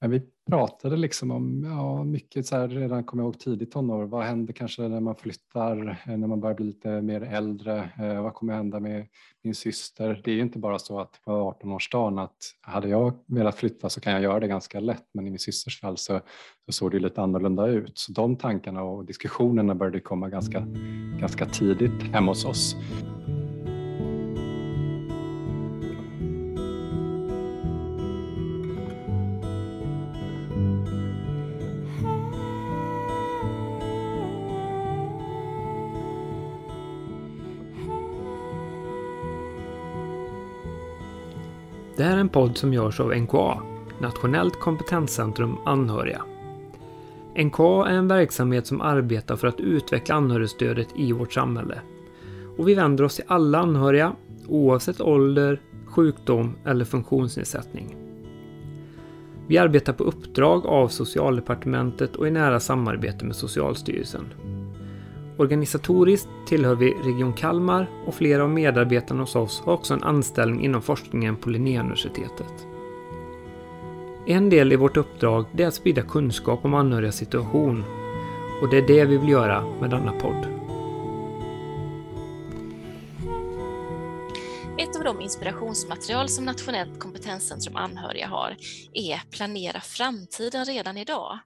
men vi pratade liksom om ja, mycket så här, redan kommer jag ihåg tidigt tonår. Vad händer kanske när man flyttar, eh, när man börjar bli lite mer äldre? Eh, vad kommer hända med min syster? Det är ju inte bara så att på 18-årsdagen att hade jag velat flytta så kan jag göra det ganska lätt, men i min systers fall så, så såg det lite annorlunda ut. Så de tankarna och diskussionerna började komma ganska, ganska tidigt hemma hos oss. En podd som görs av NKA, Nationellt kompetenscentrum anhöriga. NKA är en verksamhet som arbetar för att utveckla anhörigstödet i vårt samhälle. Och vi vänder oss till alla anhöriga, oavsett ålder, sjukdom eller funktionsnedsättning. Vi arbetar på uppdrag av Socialdepartementet och i nära samarbete med Socialstyrelsen. Organisatoriskt tillhör vi Region Kalmar och flera av medarbetarna hos oss har också en anställning inom forskningen på Linnéuniversitetet. En del i vårt uppdrag är att sprida kunskap om anhörigas situation och det är det vi vill göra med denna podd. Ett av de inspirationsmaterial som Nationellt kompetenscentrum anhöriga har är Planera framtiden redan idag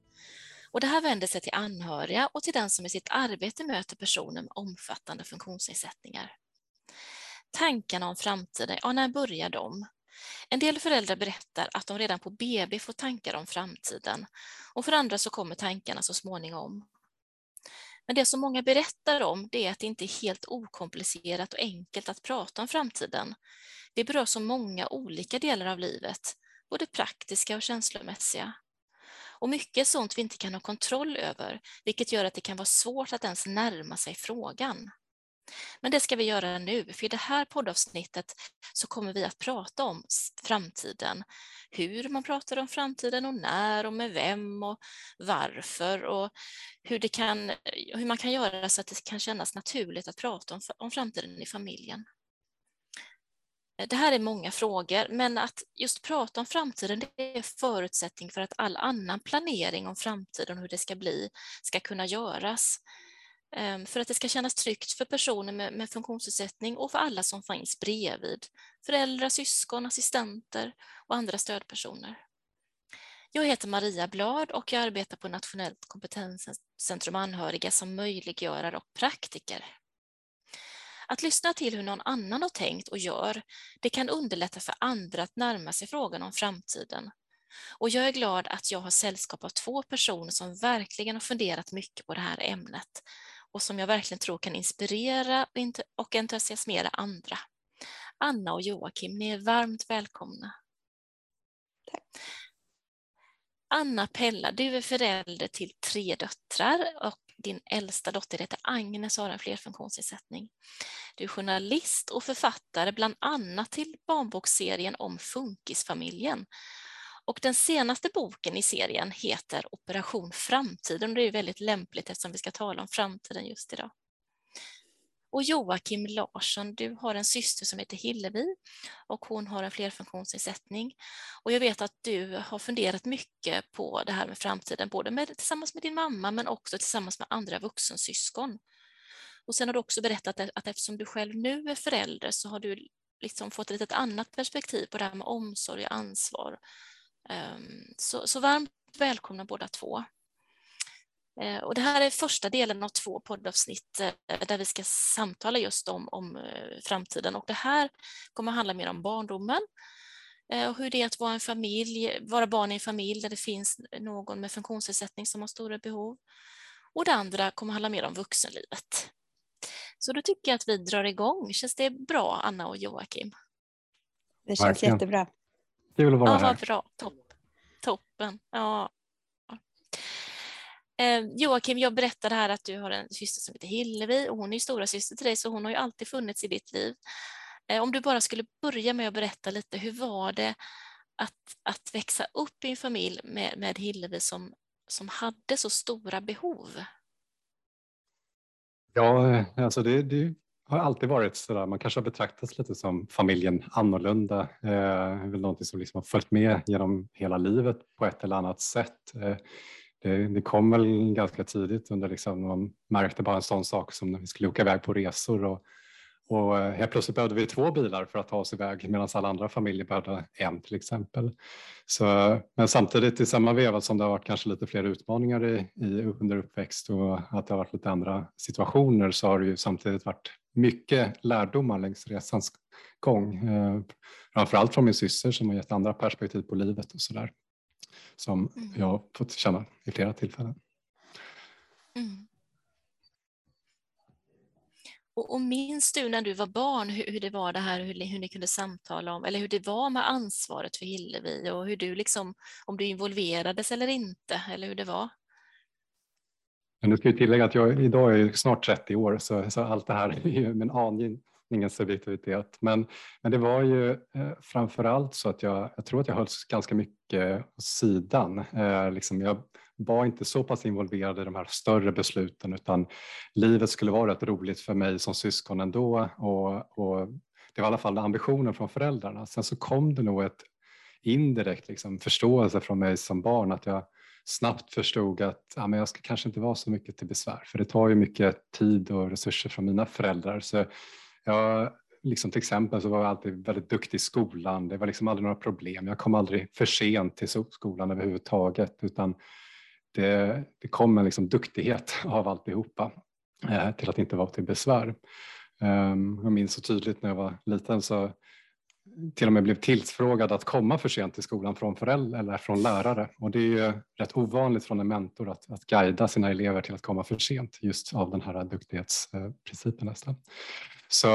och det här vänder sig till anhöriga och till den som i sitt arbete möter personer med omfattande funktionsnedsättningar. Tankarna om framtiden, ja när börjar de? En del föräldrar berättar att de redan på BB får tankar om framtiden och för andra så kommer tankarna så småningom. Men det som många berättar om det är att det inte är helt okomplicerat och enkelt att prata om framtiden. Det berör så många olika delar av livet, både praktiska och känslomässiga. Och mycket är sånt vi inte kan ha kontroll över, vilket gör att det kan vara svårt att ens närma sig frågan. Men det ska vi göra nu, för i det här poddavsnittet så kommer vi att prata om framtiden. Hur man pratar om framtiden och när och med vem och varför och hur, det kan, hur man kan göra så att det kan kännas naturligt att prata om, om framtiden i familjen. Det här är många frågor, men att just prata om framtiden det är förutsättning för att all annan planering om framtiden och hur det ska bli ska kunna göras. Ehm, för att det ska kännas tryggt för personer med, med funktionsnedsättning och för alla som finns bredvid. Föräldrar, syskon, assistenter och andra stödpersoner. Jag heter Maria Blad och jag arbetar på Nationellt kompetenscentrum anhöriga som möjliggörare och praktiker. Att lyssna till hur någon annan har tänkt och gör, det kan underlätta för andra att närma sig frågan om framtiden. Och jag är glad att jag har sällskap av två personer som verkligen har funderat mycket på det här ämnet och som jag verkligen tror kan inspirera och entusiasmera andra. Anna och Joakim, ni är varmt välkomna. Tack. Anna Pella, du är förälder till tre döttrar och din äldsta dotter heter Agnes och har en flerfunktionsnedsättning. Du är journalist och författare bland annat till barnboksserien om Funkisfamiljen. Och den senaste boken i serien heter Operation Framtiden och det är väldigt lämpligt eftersom vi ska tala om framtiden just idag. Och Joakim Larsson, du har en syster som heter Hillevi och hon har en flerfunktionsnedsättning. Och jag vet att du har funderat mycket på det här med framtiden, både med, tillsammans med din mamma men också tillsammans med andra vuxensyskon. Och sen har du också berättat att eftersom du själv nu är förälder så har du liksom fått ett litet annat perspektiv på det här med omsorg och ansvar. Ehm, så, så varmt välkomna båda två. Eh, och det här är första delen av två poddavsnitt eh, där vi ska samtala just om, om eh, framtiden och det här kommer att handla mer om barndomen och hur det är att vara, en familj, vara barn i en familj där det finns någon med funktionsnedsättning som har stora behov. Och det andra kommer att handla mer om vuxenlivet. Så då tycker jag att vi drar igång. Känns det bra, Anna och Joakim? Det känns Verkligen. jättebra. Kul att vara ja, här. Bra. Topp. Toppen. Ja, Eh, Joakim, jag berättade här att du har en syster som heter Hillevi och hon är stora syster till dig så hon har ju alltid funnits i ditt liv. Eh, om du bara skulle börja med att berätta lite, hur var det att, att växa upp i en familj med, med Hillevi som, som hade så stora behov? Ja, alltså det, det har alltid varit sådär, man kanske har betraktats lite som familjen annorlunda. Eh, det är väl någonting som liksom har följt med genom hela livet på ett eller annat sätt. Eh, det, det kom väl ganska tidigt under liksom, man märkte bara en sån sak som när vi skulle åka iväg på resor och, och eh, helt plötsligt behövde vi två bilar för att ta oss iväg medan alla andra familjer behövde en till exempel. Så, men samtidigt i samma veva som det har varit kanske lite fler utmaningar i, i, under uppväxt och att det har varit lite andra situationer så har det ju samtidigt varit mycket lärdomar längs resans gång. Eh, framförallt från min syster som har gett andra perspektiv på livet och sådär som mm. jag har fått känna i flera tillfällen. Mm. Och, och minns du när du var barn hur, hur det var det här, hur, hur, ni kunde samtala om, eller hur det var med ansvaret för Hillevi och hur du liksom, om du involverades eller inte, eller hur det var? Men nu ska jag tillägga att jag idag är snart 30 år så, så allt det här är ju min Ingen subjektivitet. Men, men det var ju eh, framför allt så att jag, jag tror att jag hölls ganska mycket åt sidan. Eh, liksom jag var inte så pass involverad i de här större besluten utan livet skulle vara rätt roligt för mig som syskon ändå och, och det var i alla fall ambitionen från föräldrarna. Sen så kom det nog ett indirekt liksom, förståelse från mig som barn att jag snabbt förstod att ja, men jag ska kanske inte vara så mycket till besvär för det tar ju mycket tid och resurser från mina föräldrar. Så jag, liksom till exempel så var jag alltid väldigt duktig i skolan. Det var liksom aldrig några problem. Jag kom aldrig för sent till skolan överhuvudtaget utan det, det kom en liksom duktighet av alltihopa eh, till att inte vara till besvär. Um, jag minns så tydligt när jag var liten så till och med blev tillfrågad att komma för sent till skolan från föräldrar eller från lärare. Och det är ju rätt ovanligt från en mentor att, att guida sina elever till att komma för sent just av den här duktighetsprincipen nästan. Så,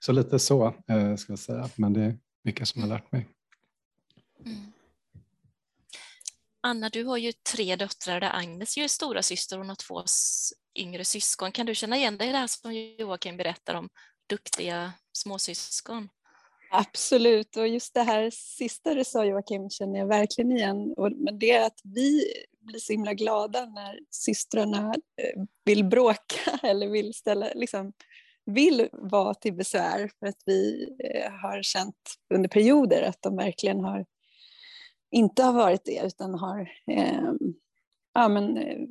så lite så eh, ska jag säga, men det är mycket som jag har lärt mig. Mm. Anna, du har ju tre döttrar där Agnes är stora syster och har två yngre syskon. Kan du känna igen dig i det här som Joakim berättar om duktiga småsyskon? Absolut, och just det här sista du sa Joakim känner jag verkligen igen. men det är att vi blir så himla glada när systrarna eh, vill bråka eller vill ställa, liksom, vill vara till besvär för att vi eh, har känt under perioder att de verkligen har inte har varit det utan har eh, ja, men, eh,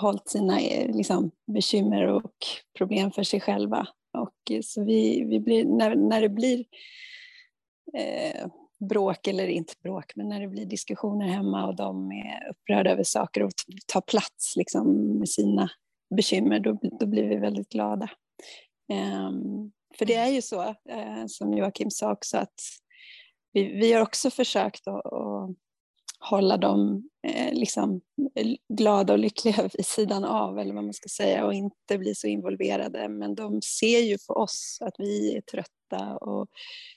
hållit sina liksom, bekymmer och problem för sig själva. Och, eh, så vi, vi blir, när, när det blir eh, bråk, eller inte bråk, men när det blir diskussioner hemma och de är upprörda över saker och tar plats liksom, med sina bekymmer, då, då blir vi väldigt glada. Eh, för det är ju så, eh, som Joakim sa också, att vi, vi har också försökt att, att hålla dem eh, liksom glada och lyckliga vid sidan av, eller vad man ska säga, och inte bli så involverade. Men de ser ju på oss att vi är trötta och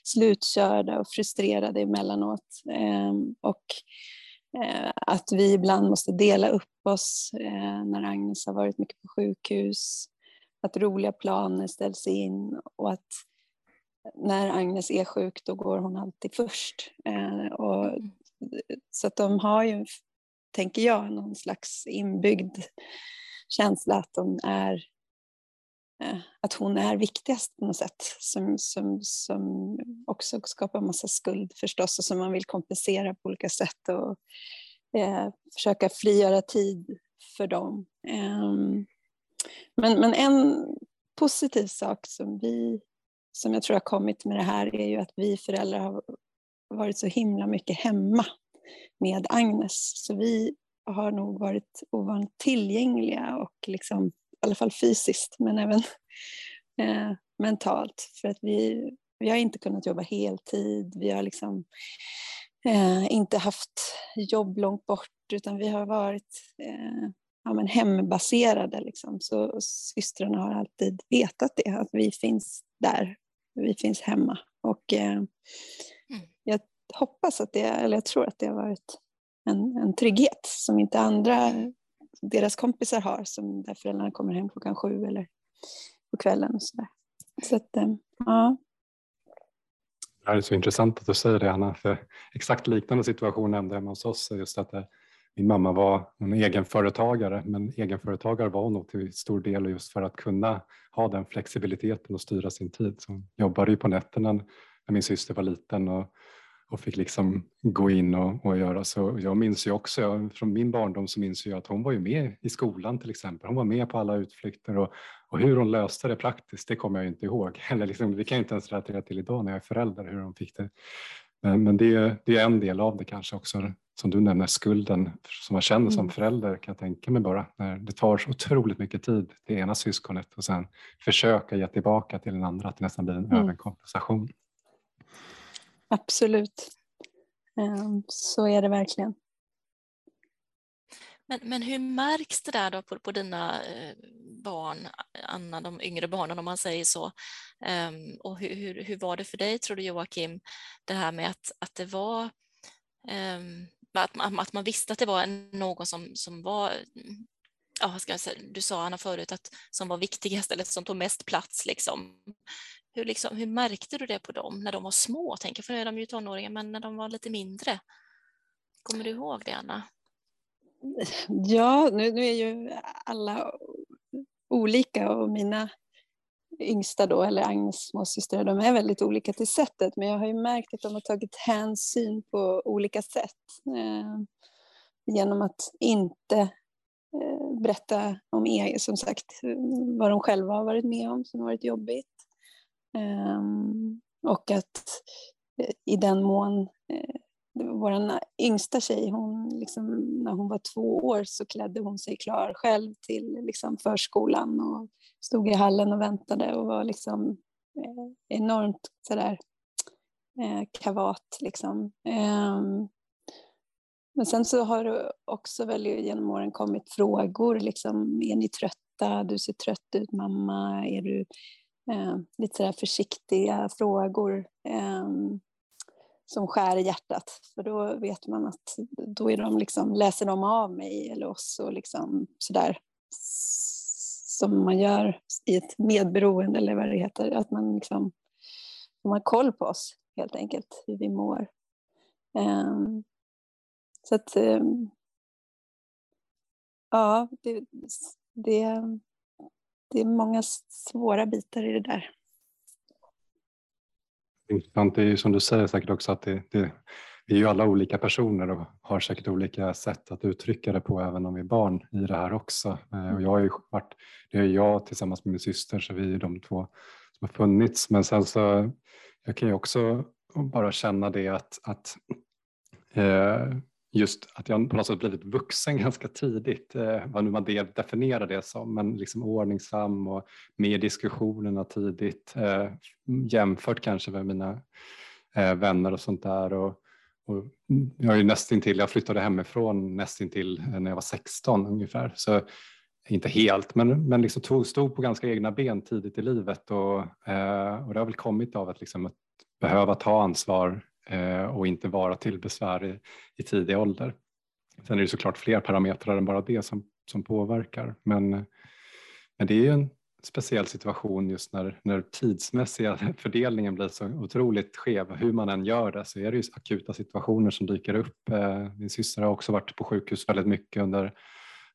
slutkörda och frustrerade emellanåt. Eh, och eh, att vi ibland måste dela upp oss eh, när Agnes har varit mycket på sjukhus, att roliga planer ställs in och att när Agnes är sjuk då går hon alltid först. Eh, och. Mm så att de har ju, tänker jag, någon slags inbyggd känsla att, de är, eh, att hon är viktigast på något sätt. Som, som, som också skapar massa skuld förstås och som man vill kompensera på olika sätt och eh, försöka frigöra tid för dem. Eh, men, men en positiv sak som vi som jag tror har kommit med det här är ju att vi föräldrar har varit så himla mycket hemma med Agnes. Så vi har nog varit ovanligt tillgängliga och liksom, i alla fall fysiskt men även eh, mentalt. För att vi, vi har inte kunnat jobba heltid, vi har liksom eh, inte haft jobb långt bort utan vi har varit eh, ja, men hembaserade. Liksom. Så systrarna har alltid vetat det, att vi finns där vi finns hemma. Och eh, hoppas att det, eller jag tror att det har varit en, en trygghet som inte andra, deras kompisar har, som där föräldrarna kommer hem klockan sju eller på kvällen och sådär. Så att, eh, ja. Det här är så intressant att du säger det Anna, för exakt liknande situation nämnde hemma hos oss, just att det min mamma var en egenföretagare, men egenföretagare var hon nog till stor del just för att kunna ha den flexibiliteten och styra sin tid. Så hon jobbade ju på nätterna när min syster var liten och, och fick liksom gå in och, och göra så. Jag minns ju också, från min barndom så minns jag att hon var ju med i skolan till exempel. Hon var med på alla utflykter och, och hur hon löste det praktiskt, det kommer jag inte ihåg. Eller liksom, det kan jag inte ens relatera till idag när jag är förälder, hur hon fick det. Men, men det, det är en del av det kanske också som du nämner, skulden som man känner mm. som förälder kan jag tänka mig bara. När det tar så otroligt mycket tid till ena syskonet och sen försöka ge tillbaka till den andra, att det nästan blir en mm. överkompensation. Absolut. Ehm, så är det verkligen. Men, men hur märks det där då på, på dina eh, barn, Anna, de yngre barnen om man säger så? Ehm, och hur, hur, hur, var det för dig tror du Joakim, det här med att, att det var ehm, att, man, att man visste att det var någon som, som var ja, ska jag säga, du sa Anna förut att som var viktigast eller som tog mest plats. Liksom. Hur, liksom, hur märkte du det på dem när de var små? Tänker, för nu är de ju tonåringar, men när de var lite mindre. Kommer du ihåg det, Anna? Ja, nu, nu är ju alla olika och mina yngsta då, eller Agnes småsystrar, de är väldigt olika till sättet men jag har ju märkt att de har tagit hänsyn på olika sätt. Eh, genom att inte eh, berätta om er, som sagt, vad de själva har varit med om som har varit jobbigt. Ehm, och att eh, i den mån eh, vår yngsta tjej, hon liksom, när hon var två år så klädde hon sig klar själv till liksom, förskolan och stod i hallen och väntade och var liksom eh, enormt sådär kavat liksom. Ehm, men sen så har det också väl genom åren kommit frågor liksom, är ni trötta? Du ser trött ut mamma. Är du eh, lite sådär försiktiga frågor eh, som skär i hjärtat. För då vet man att då är de liksom, läser de av mig eller oss och liksom sådär som man gör i ett medberoende eller vad det heter. Att man liksom man har koll på oss helt enkelt, hur vi mår. Eh, så att ehm, ja, det, det, det är många svåra bitar i det där. Intressant, det är ju som du säger säkert också att det, det, vi är ju alla olika personer och har säkert olika sätt att uttrycka det på även om vi är barn i det här också. Eh, och jag har ju varit, det är jag tillsammans med min syster så vi är de två som har funnits. Men sen så jag kan ju också bara känna det att, att eh, just att jag på något sätt blivit vuxen ganska tidigt, eh, vad nu man definierar det som, men liksom ordningsam och med i diskussionerna tidigt eh, jämfört kanske med mina eh, vänner och sånt där. Och, och jag är nästintill, jag flyttade hemifrån nästintill eh, när jag var 16 ungefär. Så inte helt, men, men liksom tog, stod på ganska egna ben tidigt i livet och, eh, och det har väl kommit av att, liksom att behöva ta ansvar Eh, och inte vara till besvär i, i tidig ålder. Sen är det såklart fler parametrar än bara det som, som påverkar, men, men det är ju en speciell situation just när, när tidsmässiga fördelningen blir så otroligt skev. Hur man än gör det så är det ju akuta situationer som dyker upp. Eh, min syster har också varit på sjukhus väldigt mycket under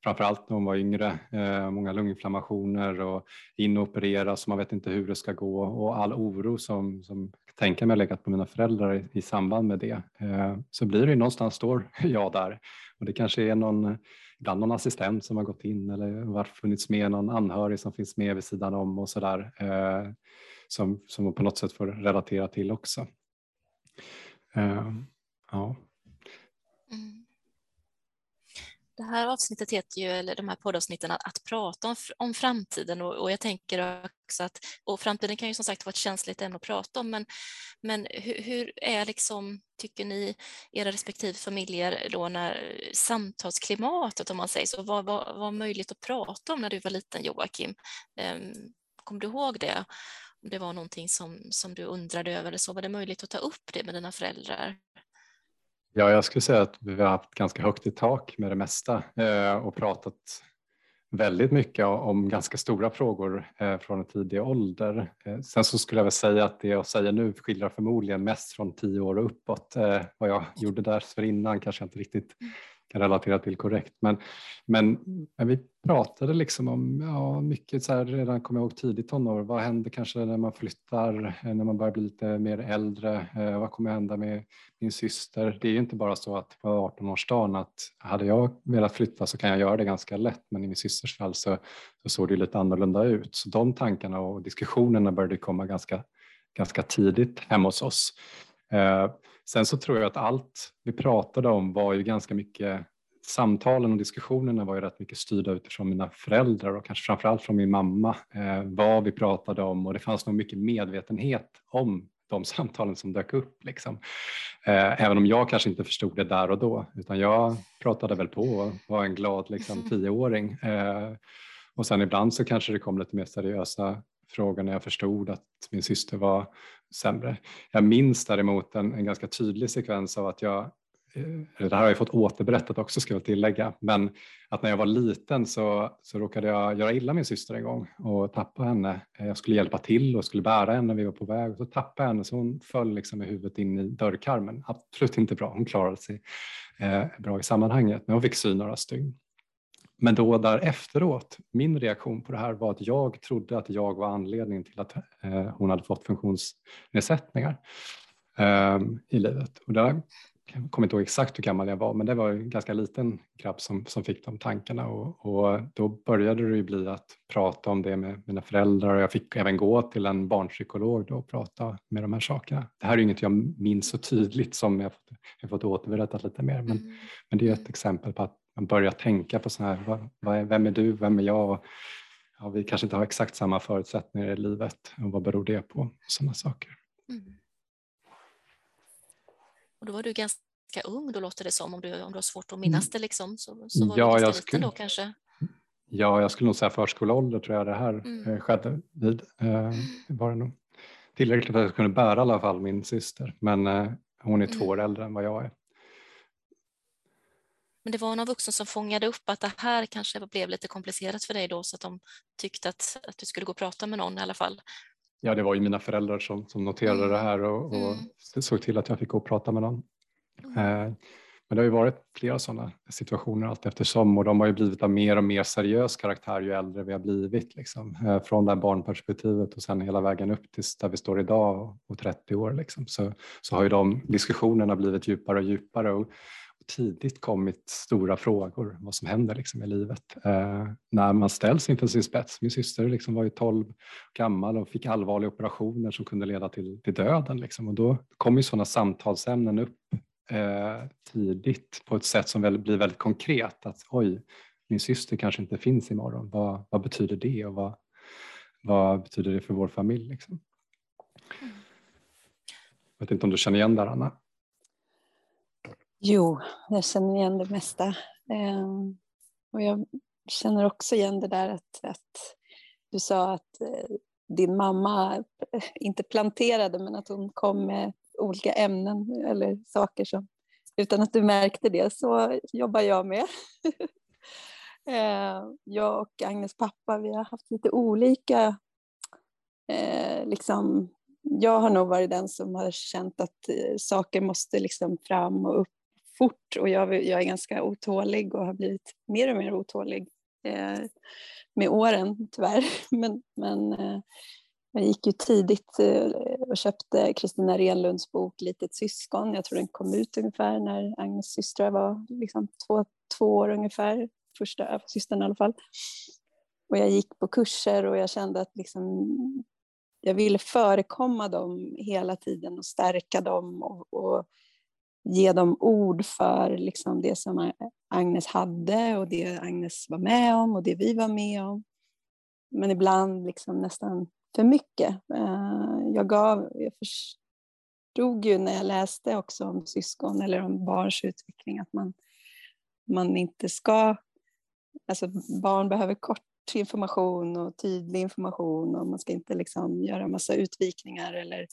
framförallt när hon var yngre. Eh, många lunginflammationer och in och man vet inte hur det ska gå och all oro som, som tänka mig har legat på mina föräldrar i, i samband med det. Eh, så blir det ju någonstans står jag där och det kanske är någon ibland någon assistent som har gått in eller varit funnits med någon anhörig som finns med vid sidan om och sådär eh, som, som man på något sätt får relatera till också. Eh, ja. Mm. Det här avsnittet heter ju, eller de här poddavsnitten, att, att prata om, om framtiden och, och, jag tänker också att, och framtiden kan ju som sagt vara ett känsligt ämne att prata om, men, men hur, hur är liksom, tycker ni, era respektive familjer då när samtalsklimatet om man säger så, vad var, var möjligt att prata om när du var liten Joakim? Um, Kommer du ihåg det? Om det var någonting som, som du undrade över eller så, var det möjligt att ta upp det med dina föräldrar? Ja, jag skulle säga att vi har haft ganska högt i tak med det mesta eh, och pratat väldigt mycket om ganska stora frågor eh, från en tidig ålder. Eh, sen så skulle jag väl säga att det jag säger nu skildrar förmodligen mest från tio år och uppåt. Vad jag gjorde där innan kanske jag inte riktigt mm kan relatera till korrekt. Men, men, men vi pratade liksom om ja, mycket så här, redan kommer jag ihåg tidigt tonår. Vad händer kanske när man flyttar, eh, när man börjar bli lite mer äldre? Eh, vad kommer hända med min syster? Det är ju inte bara så att på 18-årsdagen att hade jag velat flytta så kan jag göra det ganska lätt, men i min systers fall så, så såg det lite annorlunda ut. Så de tankarna och diskussionerna började komma ganska, ganska tidigt hemma hos oss. Eh, sen så tror jag att allt vi pratade om var ju ganska mycket samtalen och diskussionerna var ju rätt mycket styrda utifrån mina föräldrar och kanske framförallt från min mamma, eh, vad vi pratade om och det fanns nog mycket medvetenhet om de samtalen som dök upp. Liksom. Eh, även om jag kanske inte förstod det där och då, utan jag pratade väl på och var en glad liksom, tioåring. Eh, och sen ibland så kanske det kom lite mer seriösa frågor när jag förstod att min syster var sämre. Jag minns däremot en, en ganska tydlig sekvens av att jag eh, det här har jag fått återberättat också ska jag tillägga, men att när jag var liten så, så råkade jag göra illa min syster en gång och tappa henne. Jag skulle hjälpa till och skulle bära henne när vi var på väg och så tappade jag henne så hon föll liksom med huvudet in i dörrkarmen. Absolut inte bra, hon klarade sig eh, bra i sammanhanget men hon fick sy några stygn. Men då där efteråt, min reaktion på det här var att jag trodde att jag var anledningen till att eh, hon hade fått funktionsnedsättningar eh, i livet. Och där jag kommer inte ihåg exakt hur gammal jag var, men det var en ganska liten grabb som, som fick de tankarna och, och då började det ju bli att prata om det med mina föräldrar och jag fick även gå till en barnpsykolog då och prata med de här sakerna. Det här är inget jag minns så tydligt som jag fått, jag fått återberättat lite mer, men, mm. men det är ett exempel på att man börjar tänka på så här, vad, vad är, vem är du, vem är jag? Ja, vi kanske inte har exakt samma förutsättningar i livet och vad beror det på? Sådana saker. Mm. Och då var du ganska ung, då låter det som, om du, om du har svårt att minnas mm. det. Liksom, så, så var ja, du ganska liten då kanske? Ja, jag skulle nog säga förskoleålder tror jag det här mm. Eh, skedde vid. Eh, var det nog. Tillräckligt för att jag kunde bära i alla fall min syster, men eh, hon är mm. två år äldre än vad jag är. Men det var någon vuxen som fångade upp att det här kanske blev lite komplicerat för dig då så att de tyckte att, att du skulle gå och prata med någon i alla fall. Ja, det var ju mina föräldrar som, som noterade mm. det här och, och mm. såg till att jag fick gå och prata med någon. Mm. Eh, men det har ju varit flera sådana situationer allt eftersom och de har ju blivit av mer och mer seriös karaktär ju äldre vi har blivit. Liksom. Eh, från det här barnperspektivet och sen hela vägen upp till där vi står idag och 30 år. Liksom. Så, så har ju de diskussionerna blivit djupare och djupare och, tidigt kommit stora frågor vad som händer liksom i livet. Eh, när man ställs inför sin spets. Min syster liksom var ju 12 gammal och fick allvarliga operationer som kunde leda till, till döden. Liksom. Och då kommer sådana samtalsämnen upp eh, tidigt på ett sätt som väl blir väldigt konkret. Att oj, min syster kanske inte finns imorgon. Vad, vad betyder det och vad, vad betyder det för vår familj? Liksom? Mm. Jag vet inte om du känner igen det Anna? Jo, jag känner igen det mesta. Ehm, och jag känner också igen det där att, att du sa att eh, din mamma eh, inte planterade men att hon kom med olika ämnen eller saker som utan att du märkte det så jobbar jag med. Eh, jag och Agnes pappa vi har haft lite olika eh, liksom, jag har nog varit den som har känt att eh, saker måste liksom fram och upp fort och jag, jag är ganska otålig och har blivit mer och mer otålig eh, med åren tyvärr. Men, men eh, jag gick ju tidigt eh, och köpte Kristina Renlunds bok Litet syskon. Jag tror den kom ut ungefär när Agnes systrar var liksom två, två år ungefär, första systern i alla fall. Och jag gick på kurser och jag kände att liksom, jag ville förekomma dem hela tiden och stärka dem och, och ge dem ord för liksom det som Agnes hade och det Agnes var med om och det vi var med om. Men ibland liksom nästan för mycket. Eh, jag, gav, jag förstod ju när jag läste också om syskon eller om barns utveckling att man, man inte ska... Alltså barn behöver kort information och tydlig information och man ska inte liksom göra massa utvikningar eller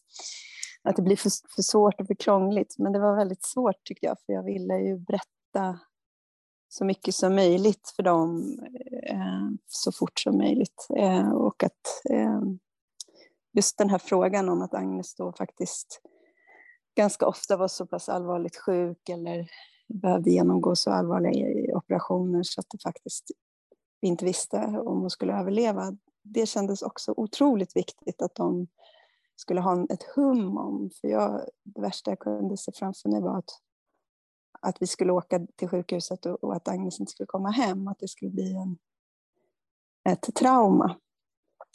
att det blir för, för svårt och för krångligt. Men det var väldigt svårt tyckte jag, för jag ville ju berätta så mycket som möjligt för dem eh, så fort som möjligt. Eh, och att eh, just den här frågan om att Agnes då faktiskt ganska ofta var så pass allvarligt sjuk eller behövde genomgå så allvarliga operationer så att det faktiskt vi inte visste om hon skulle överleva. Det kändes också otroligt viktigt att de skulle ha ett hum om. För jag, det värsta jag kunde se framför mig var att, att vi skulle åka till sjukhuset och, och att Agnes inte skulle komma hem. Att det skulle bli en, ett trauma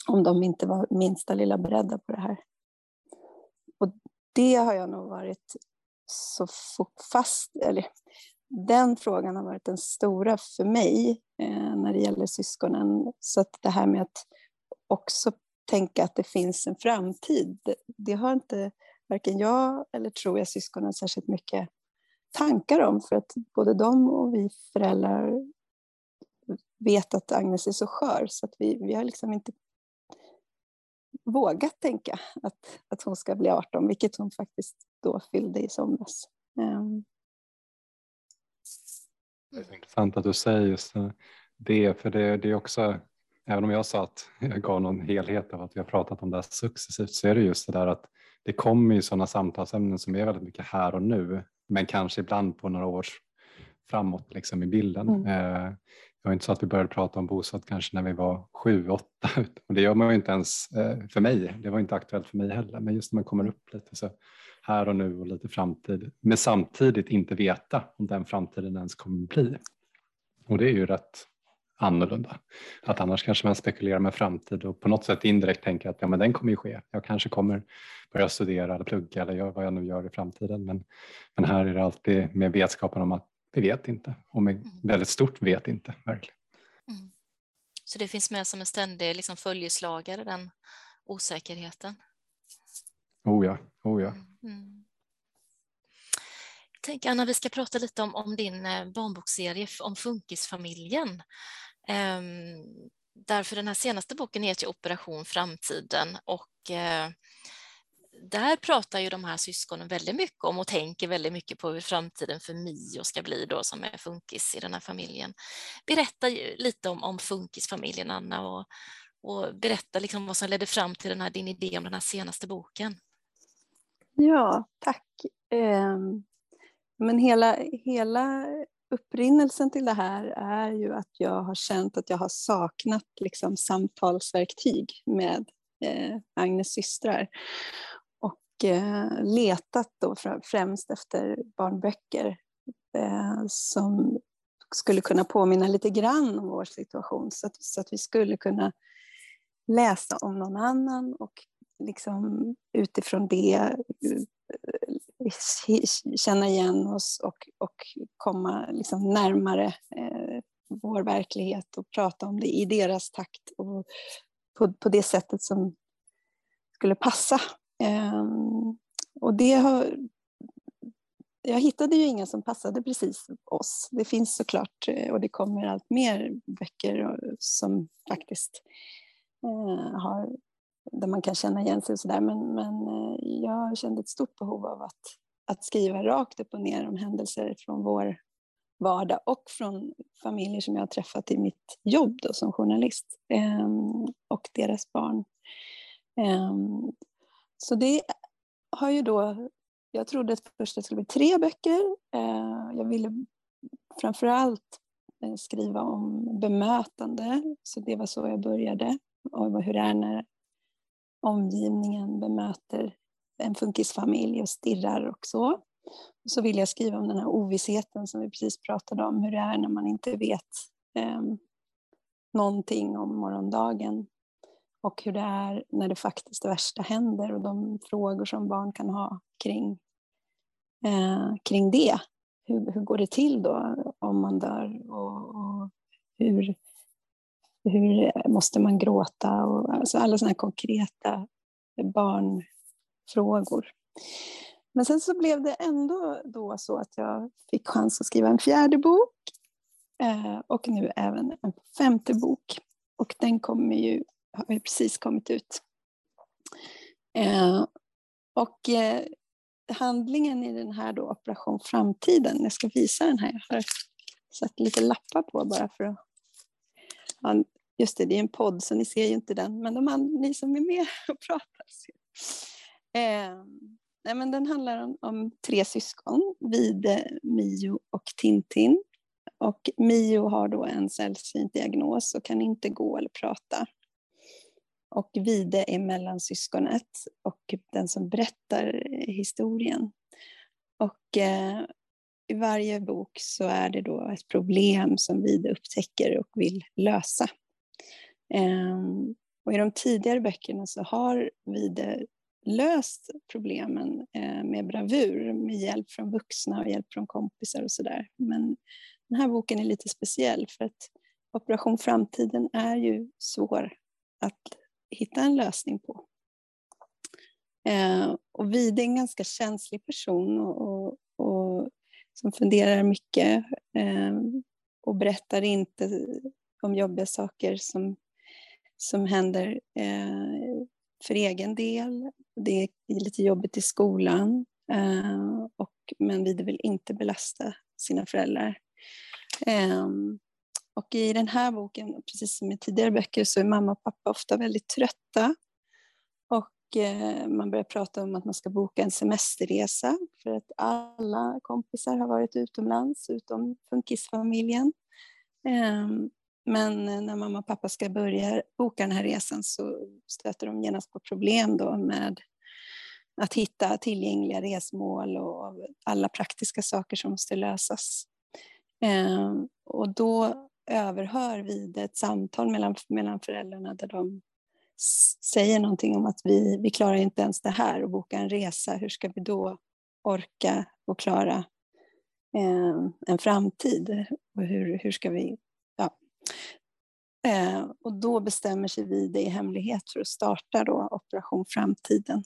om de inte var minsta lilla beredda på det här. Och det har jag nog varit så fast, eller den frågan har varit den stora för mig eh, när det gäller syskonen. Så att det här med att också tänka att det finns en framtid, det, har inte varken jag eller tror jag syskonen särskilt mycket tankar om. För att både de och vi föräldrar vet att Agnes är så skör så att vi, vi har liksom inte vågat tänka att, att hon ska bli 18, vilket hon faktiskt då fyllde i somras. Um. Det är intressant att du säger just det, för det, det är också, även om jag sa att jag gav någon helhet av att vi har pratat om det här successivt, så är det just det där att det kommer ju sådana samtalsämnen som är väldigt mycket här och nu, men kanske ibland på några års framåt liksom i bilden. Mm. Eh, det var inte så att vi började prata om bostad kanske när vi var sju, åtta och det gör man ju inte ens eh, för mig. Det var inte aktuellt för mig heller, men just när man kommer upp lite så här och nu och lite framtid, men samtidigt inte veta om den framtiden ens kommer bli. Och det är ju rätt annorlunda. Att annars kanske man spekulerar med framtid och på något sätt indirekt tänker att ja, men den kommer ju ske. Jag kanske kommer börja studera eller plugga eller göra vad jag nu gör i framtiden. Men, men här är det alltid med vetskapen om att vi vet inte och med mm. väldigt stort vet inte verkligen. Mm. Så det finns med som en ständig liksom, följeslagare, den osäkerheten? Oh ja, oh ja. Mm. mm. Tänk Anna, vi ska prata lite om, om din eh, barnbokserie om Funkisfamiljen. Um, därför den här senaste boken heter Operation Framtiden och uh, där pratar ju de här syskonen väldigt mycket om och tänker väldigt mycket på hur framtiden för Mio ska bli då som är funkis i den här familjen. Berätta lite om, om funkisfamiljen Anna och, och berätta liksom vad som ledde fram till den här, din idé om den här senaste boken. Ja, tack. Ehm, men hela, hela upprinnelsen till det här är ju att jag har känt att jag har saknat liksom samtalsverktyg med eh, Agnes systrar. Och eh, letat då främst efter barnböcker eh, som skulle kunna påminna lite grann om vår situation så att, så att vi skulle kunna läsa om någon annan och liksom utifrån det känna igen oss och, och komma liksom närmare eh, vår verklighet och prata om det i deras takt och på, på det sättet som skulle passa. Eh, och det har, jag hittade ju inga som passade precis oss. Det finns såklart eh, och det kommer allt mer böcker eh, som faktiskt eh, har där man kan känna igen sig och sådär. Men, men eh, jag kände ett stort behov av att, att skriva rakt upp och ner om händelser från vår vardag och från familjer som jag har träffat i mitt jobb då, som journalist ehm, och deras barn. Ehm, så det har ju då, jag trodde att först det skulle bli tre böcker. Eh, jag ville framför allt eh, skriva om bemötande, så det var så jag började och hur det är när omgivningen bemöter en funkisfamilj och stirrar och så. Och så vill jag skriva om den här ovissheten som vi precis pratade om, hur det är när man inte vet eh, någonting om morgondagen och hur det är när det faktiskt det värsta händer och de frågor som barn kan ha kring, eh, kring det. Hur, hur går det till då om man dör och, och hur, hur måste man gråta? Och, alltså alla sådana konkreta barnfrågor. Men sen så blev det ändå då så att jag fick chans att skriva en fjärde bok eh, och nu även en femte bok. Och den kommer ju, har ju precis kommit ut. Eh, och eh, handlingen i den här då, Operation Framtiden, jag ska visa den här, jag har satt lite lappar på bara för att Ja, just det, det är en podd så ni ser ju inte den, men de andra, ni som är med och pratar ser. Eh, nej men den handlar om, om tre syskon, Vide, eh, Mio och Tintin. Och Mio har då en sällsynt diagnos och kan inte gå eller prata. Och Vide är mellansyskonet och den som berättar historien. Och eh, i varje bok så är det då ett problem som Vide upptäcker och vill lösa. Eh, och i de tidigare böckerna så har Vide löst problemen eh, med bravur med hjälp från vuxna och hjälp från kompisar och sådär. Men den här boken är lite speciell för att Operation Framtiden är ju svår att hitta en lösning på. Eh, och Vide är en ganska känslig person och, och som funderar mycket eh, och berättar inte om jobbiga saker som, som händer eh, för egen del. Det är lite jobbigt i skolan, eh, och, men Vide vill inte belasta sina föräldrar. Eh, och i den här boken, precis som i tidigare böcker, så är mamma och pappa ofta väldigt trötta. Och man börjar prata om att man ska boka en semesterresa för att alla kompisar har varit utomlands utom funkisfamiljen. Ehm, men när mamma och pappa ska börja boka den här resan så stöter de genast på problem då med att hitta tillgängliga resmål och alla praktiska saker som måste lösas. Ehm, och då överhör vid ett samtal mellan, mellan föräldrarna där de säger någonting om att vi, vi klarar inte ens det här och boka en resa. Hur ska vi då orka och klara eh, en framtid? Och hur, hur ska vi... Ja. Eh, och då bestämmer sig vi det i hemlighet för att starta då Operation Framtiden.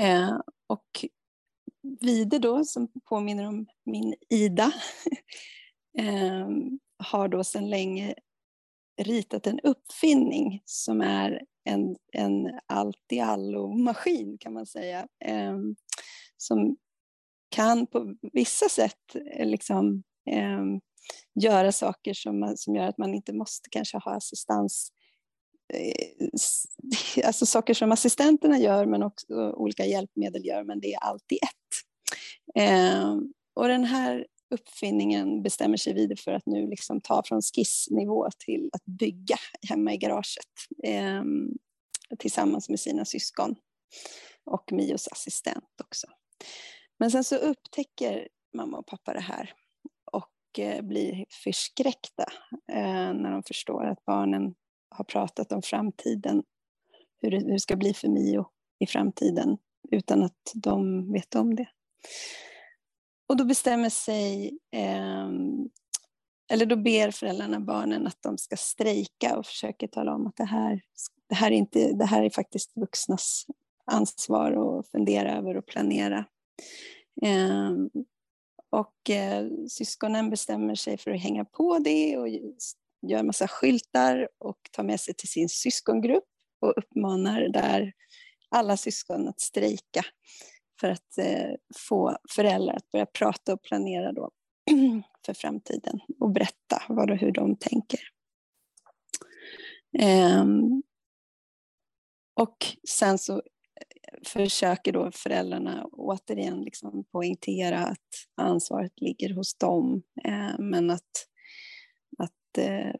Eh, och Vide då, som påminner om min Ida, eh, har då sedan länge ritat en uppfinning som är en, en allt-i-allo-maskin kan man säga. Eh, som kan på vissa sätt eh, liksom, eh, göra saker som, som gör att man inte måste kanske ha assistans eh, alltså saker som assistenterna gör men också olika hjälpmedel gör, men det är allt i ett. Eh, och den här uppfinningen bestämmer sig vidare för att nu liksom ta från skissnivå till att bygga hemma i garaget eh, tillsammans med sina syskon och Mios assistent också. Men sen så upptäcker mamma och pappa det här och eh, blir förskräckta eh, när de förstår att barnen har pratat om framtiden, hur det, hur det ska bli för Mio i framtiden utan att de vet om det. Och då bestämmer sig, eh, eller då ber föräldrarna barnen att de ska strejka och försöker tala om att det här, det här, är, inte, det här är faktiskt vuxnas ansvar att fundera över och planera. Eh, och eh, syskonen bestämmer sig för att hänga på det och gör massa skyltar och tar med sig till sin syskongrupp och uppmanar där alla syskon att strejka för att eh, få föräldrar att börja prata och planera då för framtiden och berätta vad och hur de tänker. Ehm, och sen så eh, försöker då föräldrarna återigen liksom poängtera att ansvaret ligger hos dem, eh, men att, att eh,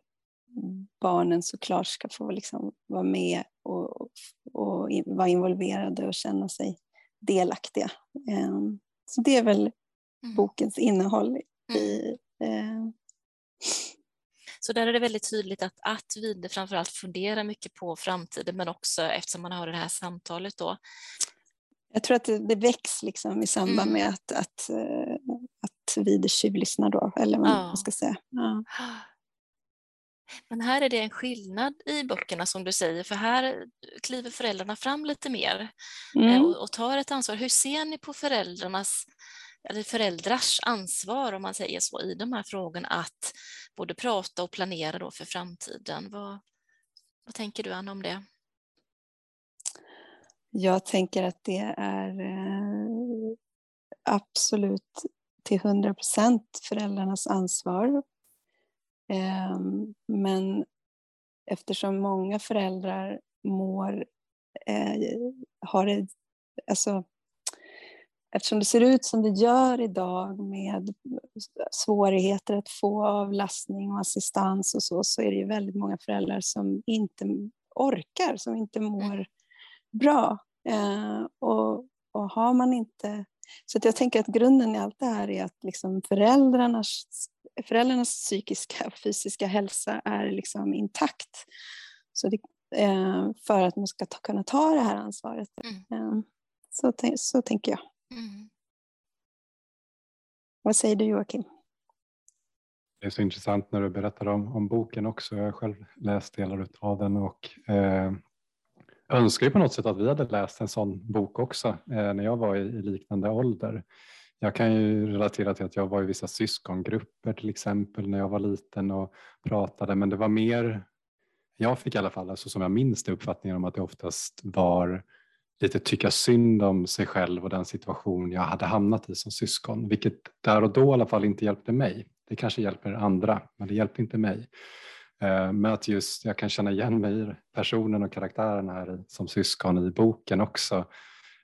barnen såklart ska få liksom vara med och, och, och vara involverade och känna sig delaktiga. Ehm, så det är väl mm. bokens innehåll. I, eh... Så där är det väldigt tydligt att, att Vide framförallt funderar mycket på framtiden men också eftersom man har det här samtalet då. Jag tror att det, det väcks liksom i samband mm. med att, att, eh, att Vide tjuvlyssnar då, eller vad ja. man ska säga. Ja. Men här är det en skillnad i böckerna som du säger, för här kliver föräldrarna fram lite mer eh, mm. och, och, tar ett ansvar. Hur ser ni på föräldrarnas eller föräldrars ansvar, om man säger så, i de här frågorna att både prata och planera då för framtiden? Vad, vad tänker du, Anna, om det? Jag tänker att det är eh, absolut till hundra procent föräldrarnas ansvar men eftersom många föräldrar mår, eh, har det alltså, eftersom det ser ut som det gör idag med svårigheter att få avlastning och assistans och så, så är det ju väldigt många föräldrar som inte orkar, som inte mår bra. Eh, och, och har man inte... Så jag tänker att grunden i allt det här är att liksom föräldrarnas, föräldrarnas psykiska och fysiska hälsa är liksom intakt. Så det, eh, för att man ska ta, kunna ta det här ansvaret. Mm. Eh, så, så tänker jag. Mm. Vad säger du Joakim? Det är så intressant när du berättar om, om boken också. Jag har själv läst delar av den och eh, önskar ju på något sätt att vi hade läst en sån bok också eh, när jag var i, i, liknande ålder. Jag kan ju relatera till att jag var i vissa syskongrupper till exempel när jag var liten och pratade men det var mer, jag fick i alla fall, alltså som jag minns det, uppfattningen om att det oftast var lite tycka synd om sig själv och den situation jag hade hamnat i som syskon, vilket där och då i alla fall inte hjälpte mig. Det kanske hjälper andra, men det hjälpte inte mig. Eh, men att just jag kan känna igen mig i personen och karaktären här som syskon i boken också.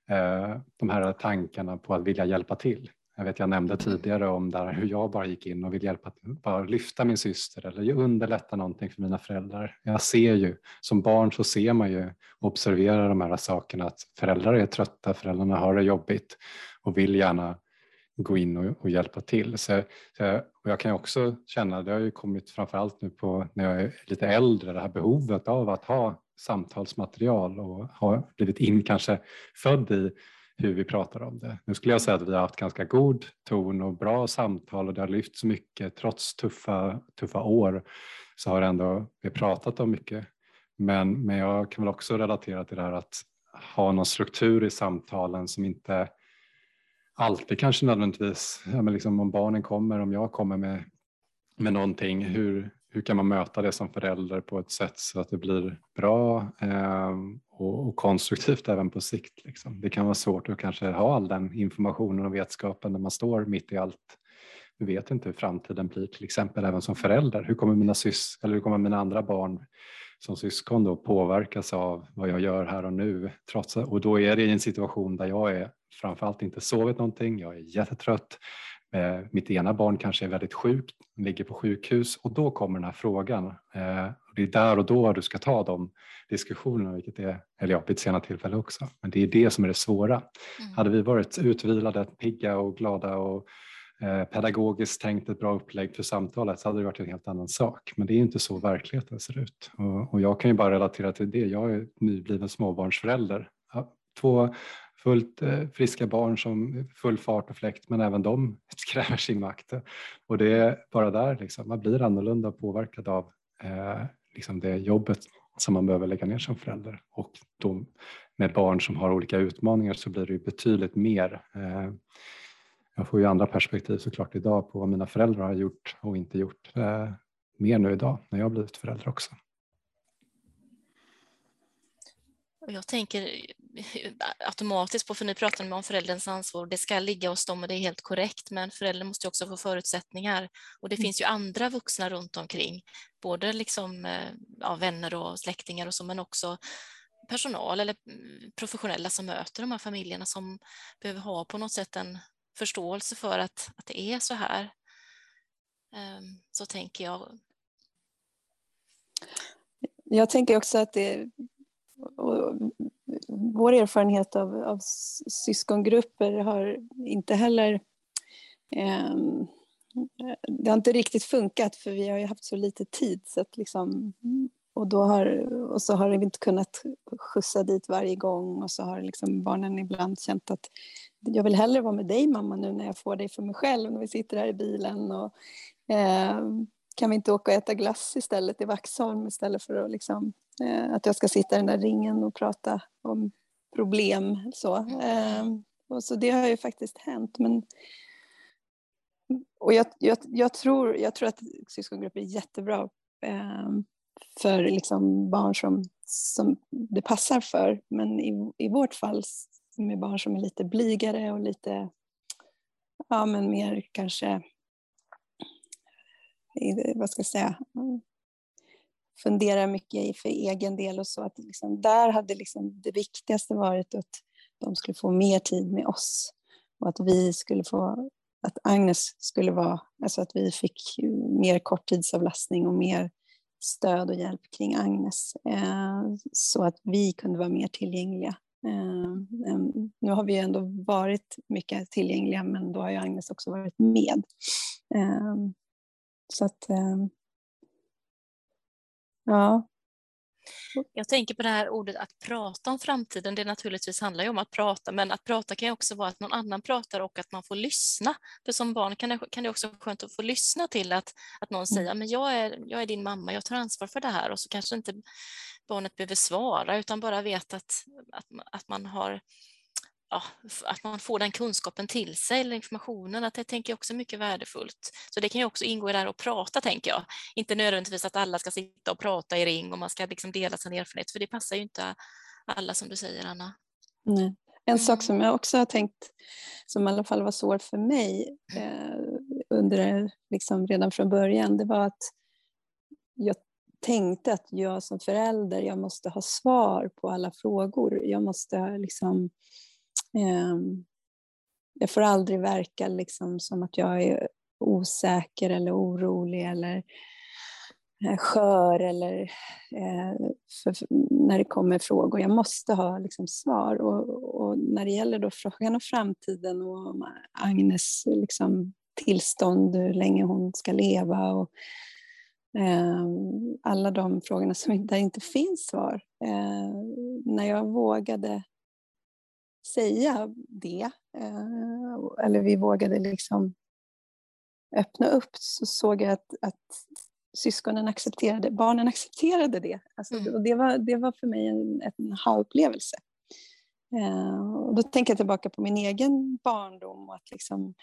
Eh, de här tankarna på att vilja hjälpa till. Jag vet jag nämnde tidigare om där hur jag bara gick in och vill hjälpa, bara lyfta min syster eller underlätta någonting för mina föräldrar. Jag ser ju, som barn så ser man ju och observerar de här sakerna att föräldrar är trötta, föräldrarna har det jobbigt och vill gärna gå in och, och hjälpa till. Så, så, och jag kan också känna, det har ju kommit framförallt nu på när jag är lite äldre, det här behovet av att ha samtalsmaterial och har blivit in, kanske född i hur vi pratar om det. Nu skulle jag säga att vi har haft ganska god ton och bra samtal och det har lyfts mycket trots tuffa, tuffa år så har ändå vi pratat om mycket. Men, men jag kan väl också relatera till det här att ha någon struktur i samtalen som inte alltid kanske nödvändigtvis, ja, men liksom om barnen kommer, om jag kommer med, med någonting, hur, hur kan man möta det som förälder på ett sätt så att det blir bra eh, och, och, konstruktivt även på sikt. Liksom. Det kan vara svårt att kanske ha all den informationen och vetskapen när man står mitt i allt. Vi vet inte hur framtiden blir, till exempel även som förälder. Hur kommer mina, sys eller hur kommer mina andra barn som syskon då påverkas av vad jag gör här och nu? Trots, och då är det i en situation där jag är framförallt inte sovit någonting, jag är jättetrött, Eh, mitt ena barn kanske är väldigt sjukt, ligger på sjukhus och då kommer den här frågan. Eh, det är där och då du ska ta de diskussionerna, vilket är, eller ja, vid ett senare tillfälle också. Men det är det som är det svåra. Mm. Hade vi varit utvilade, pigga och glada och eh, pedagogiskt tänkt ett bra upplägg för samtalet så hade det varit en helt annan sak. Men det är inte så verkligheten ser ut. Och, och jag kan ju bara relatera till det. Jag är nybliven småbarnsförälder. Två fullt eh, friska barn som full fart och fläkt men även de kräver sin makt. Och det är bara där liksom, man blir annorlunda påverkad av eh, liksom det jobbet som man behöver lägga ner som förälder. Och då med barn som har olika utmaningar så blir det ju betydligt mer. Eh, jag får ju andra perspektiv såklart idag på vad mina föräldrar har gjort och inte gjort. Eh, mer nu idag när jag har blivit förälder också. Och jag tänker automatiskt på, för nu pratar ni om förälderns ansvar, det ska ligga hos dem och det är helt korrekt, men föräldern måste också få förutsättningar och det mm. finns ju andra vuxna runt omkring, både liksom, eh, ja, vänner och släktingar och så, men också personal eller mm, professionella som möter de här familjerna som behöver ha på något sätt en förståelse för att, att det är så här. Ehm, så tänker jag. Jag tänker också att det vår erfarenhet av, av syskongrupper har inte heller eh, det har inte riktigt funkat för vi har ju haft så lite tid så att liksom, och, då har, och så har vi inte kunnat skjutsa dit varje gång och så har liksom barnen ibland känt att jag vill hellre vara med dig mamma nu när jag får dig för mig själv när vi sitter här i bilen och eh, kan vi inte åka och äta glass istället i Vaxholm istället för att, liksom, Eh, att jag ska sitta i den där ringen och prata om problem. Så. Eh, och så det har ju faktiskt hänt. Men, och jag, jag, jag tror, jag tror att syskongrupper är jättebra eh, för liksom barn som, som det passar för. Men i, i vårt fall med barn som är lite blygare och lite ja, men mer kanske vad ska jag säga, fundera mycket för egen del och så. Att liksom, där hade liksom det viktigaste varit att de skulle få mer tid med oss och att vi skulle få, att Agnes skulle vara, alltså att vi fick mer korttidsavlastning och mer stöd och hjälp kring Agnes eh, så att vi kunde vara mer tillgängliga. Eh, nu har vi ändå varit mycket tillgängliga men då har ju Agnes också varit med. Eh, så att eh, ja, jag tänker på det här ordet att prata om framtiden. Det naturligtvis handlar ju om att prata, men att prata kan ju också vara att någon annan pratar och att man får lyssna. För som barn kan det, kan det också vara skönt att få lyssna till att, att någon säger mm. men jag är, jag är din mamma, jag tar ansvar för det här och så kanske inte barnet behöver svara utan bara vet att, att, att man har ja, att man får den kunskapen till sig, eller informationen, att det tänker jag också är mycket värdefullt. Så det kan ju också ingå i det här att prata, tänker jag. Inte nödvändigtvis att alla ska sitta och prata i ring och man ska liksom dela sin erfarenhet, för det passar ju inte alla som du säger, Anna. Nej. En mm. sak som jag också har tänkt, som i alla fall var svår för mig eh, under, liksom redan från början, det var att jag tänkte att jag som förälder, jag måste ha svar på alla frågor. Jag måste liksom Ehm, jag får aldrig verka liksom som att jag är osäker eller orolig eller eh, skör eller eh, för, när det kommer frågor. Jag måste ha liksom svar. Och, och, när det gäller då frågan om framtiden och Agnes liksom tillstånd, hur länge hon ska leva och eh, alla de frågorna som, där inte finns svar. Eh, när jag vågade säga det, eh, eller vi vågade liksom öppna upp, så såg jag att, att syskonen accepterade, barnen accepterade det. Alltså, mm. och det, var, det var för mig en, en ha-upplevelse. Uh, och då tänker jag tillbaka på min egen barndom och att liksom,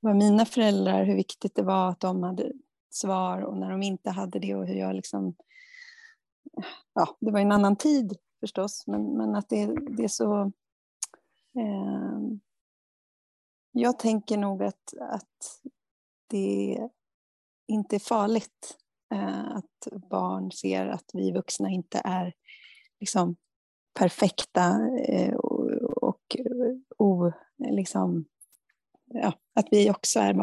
vad mina föräldrar, hur viktigt det var att de hade svar och när de inte hade det och hur jag liksom... Ja, det var en annan tid förstås, men, men att det, det är så jag tänker nog att, att det inte är farligt eh, att barn ser att vi vuxna inte är liksom perfekta eh, och, o, liksom, ja, att vi också är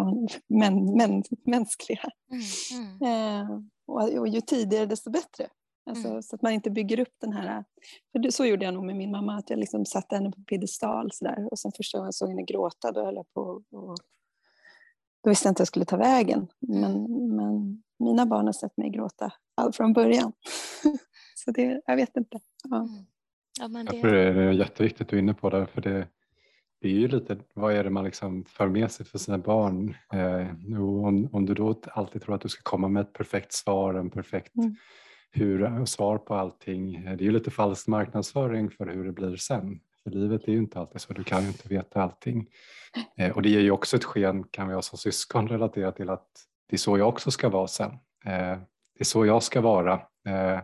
män, män, mänskliga. Mm, mm. Eh, och, och ju tidigare desto bättre. Alltså, mm. Så att man inte bygger upp den här... För så gjorde jag nog med min mamma, att jag liksom satte henne på piedestal sådär. Och sen första gången jag såg henne gråta, då höll jag på och, Då visste jag inte jag skulle ta vägen. Men, mm. men mina barn har sett mig gråta all från början. så det, jag vet inte. Ja. Mm. Ja, men det... Jag tror det är jätteviktigt du är inne på det. För det, det är ju lite, vad är det man liksom för med sig för sina barn? Eh, om, om du då alltid tror att du ska komma med ett perfekt svar, en perfekt mm hur, eh, svar på allting. Eh, det är ju lite falsk marknadsföring för hur det blir sen. För livet är ju inte alltid så, du kan ju inte veta allting. Eh, och det ger ju också ett sken, kan vi ha som syskon relatera till att det är så jag också ska vara sen. Eh, det är så jag ska vara eh,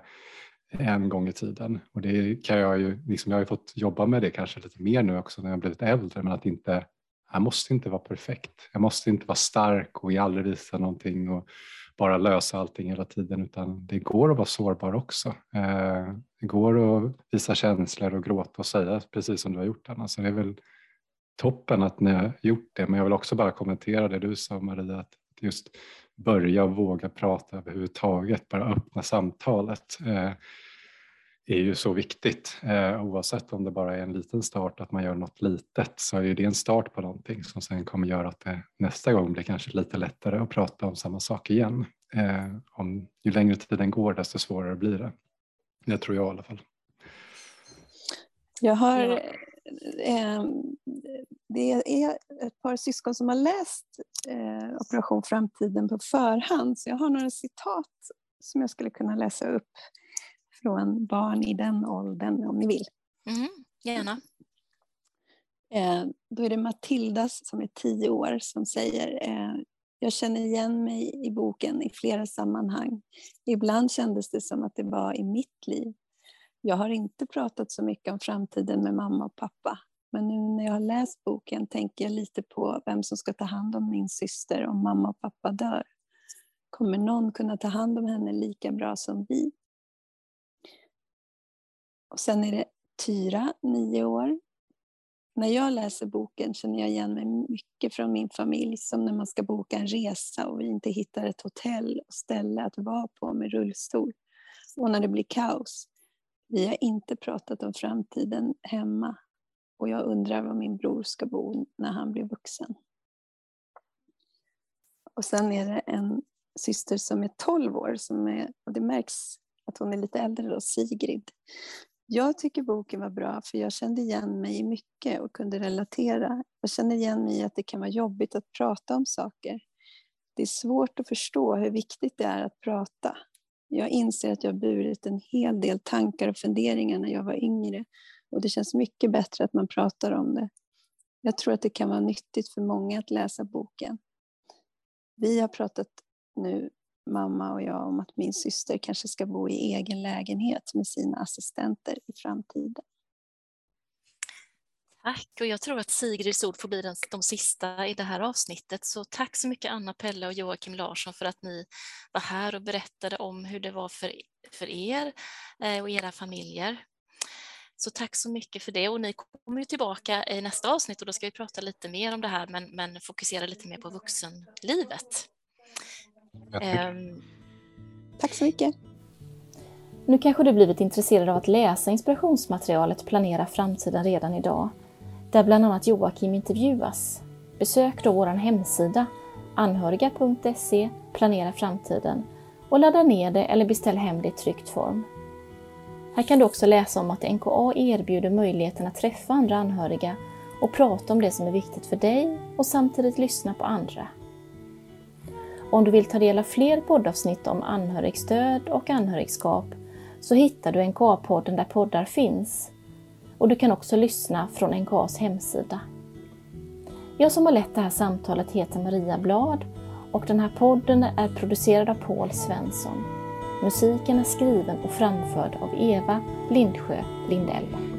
en gång i tiden. Och det kan jag ju, liksom jag har ju fått jobba med det kanske lite mer nu också när jag blivit äldre, men att inte, jag måste inte vara perfekt. Jag måste inte vara stark och aldrig visa någonting och bara lösa allting hela tiden utan det går att vara sårbar också. Eh, det går att visa känslor och gråta och säga precis som du har gjort Anna. Så det är väl toppen att ni har gjort det men jag vill också bara kommentera det du sa Maria att just börja våga prata överhuvudtaget, bara öppna samtalet eh, är ju så viktigt. Eh, oavsett om det bara är en liten start, att man gör något litet, så är det en start på någonting som sen kommer göra att det nästa gång blir kanske lite lättare att prata om samma sak igen. Eh, om, ju längre tiden går, desto svårare blir det. Det tror jag i alla fall. Jag har eh, det är ett par syskon som har läst eh, Operation Framtiden på förhand, så jag har några citat som jag skulle kunna läsa upp från barn i den åldern om ni vill. Mm, gärna. Eh, då är det Matildas som är tio år som säger eh, jag känner igen mig i boken i flera sammanhang. Ibland kändes det som att det var i mitt liv. Jag har inte pratat så mycket om framtiden med mamma och pappa. Men nu när jag har läst boken tänker jag lite på vem som ska ta hand om min syster om mamma och pappa dör. Kommer någon kunna ta hand om henne lika bra som vi? Och sen är det Tyra, nio år. när jag läser boken känner jag igen mig mycket från min familj som när man ska boka en resa och vi inte hittar ett hotell och ställe att vara på med rullstol. Och när det blir kaos. Vi har inte pratat om framtiden hemma och jag undrar var min bror ska bo när han blir vuxen. Och sen är det en syster som är 12 år, som är, och det märks att hon är lite äldre då, Sigrid. Jag tycker boken var bra för jag kände igen mig i mycket och kunde relatera. Jag känner igen mig i att det kan vara jobbigt att prata om saker. Det är svårt att förstå hur viktigt det är att prata. Jag inser att jag burit en hel del tankar och funderingar när jag var yngre och det känns mycket bättre att man pratar om det. Jag tror att det kan vara nyttigt för många att läsa boken. Vi har pratat nu, mamma och jag, om att min syster kanske ska bo i egen lägenhet med sina assistenter i framtiden. Tack, och jag tror att Sigrids ord får bli den, de sista i det här avsnittet. Så tack så mycket Anna Pelle och Joakim Larsson för att ni var här och berättade om hur det var för, för er eh, och era familjer. Så tack så mycket för det och ni kommer ju tillbaka i nästa avsnitt och då ska vi prata lite mer om det här men, men fokusera lite mer på vuxenlivet. Um, tack så mycket. Nu kanske du blivit intresserad av att läsa inspirationsmaterialet Planera framtiden redan idag, där bland annat Joakim intervjuas. Besök då vår hemsida anhöriga.se Planera framtiden och ladda ner det eller beställ hem det i tryckt form. Här kan du också läsa om att NKA erbjuder möjligheten att träffa andra anhöriga och prata om det som är viktigt för dig och samtidigt lyssna på andra. Om du vill ta del av fler poddavsnitt om anhörigstöd och anhörigskap så hittar du NKA-podden där poddar finns. Och du kan också lyssna från NKAs hemsida. Jag som har lett det här samtalet heter Maria Blad och den här podden är producerad av Paul Svensson. Musiken är skriven och framförd av Eva Lindsjö Lindell.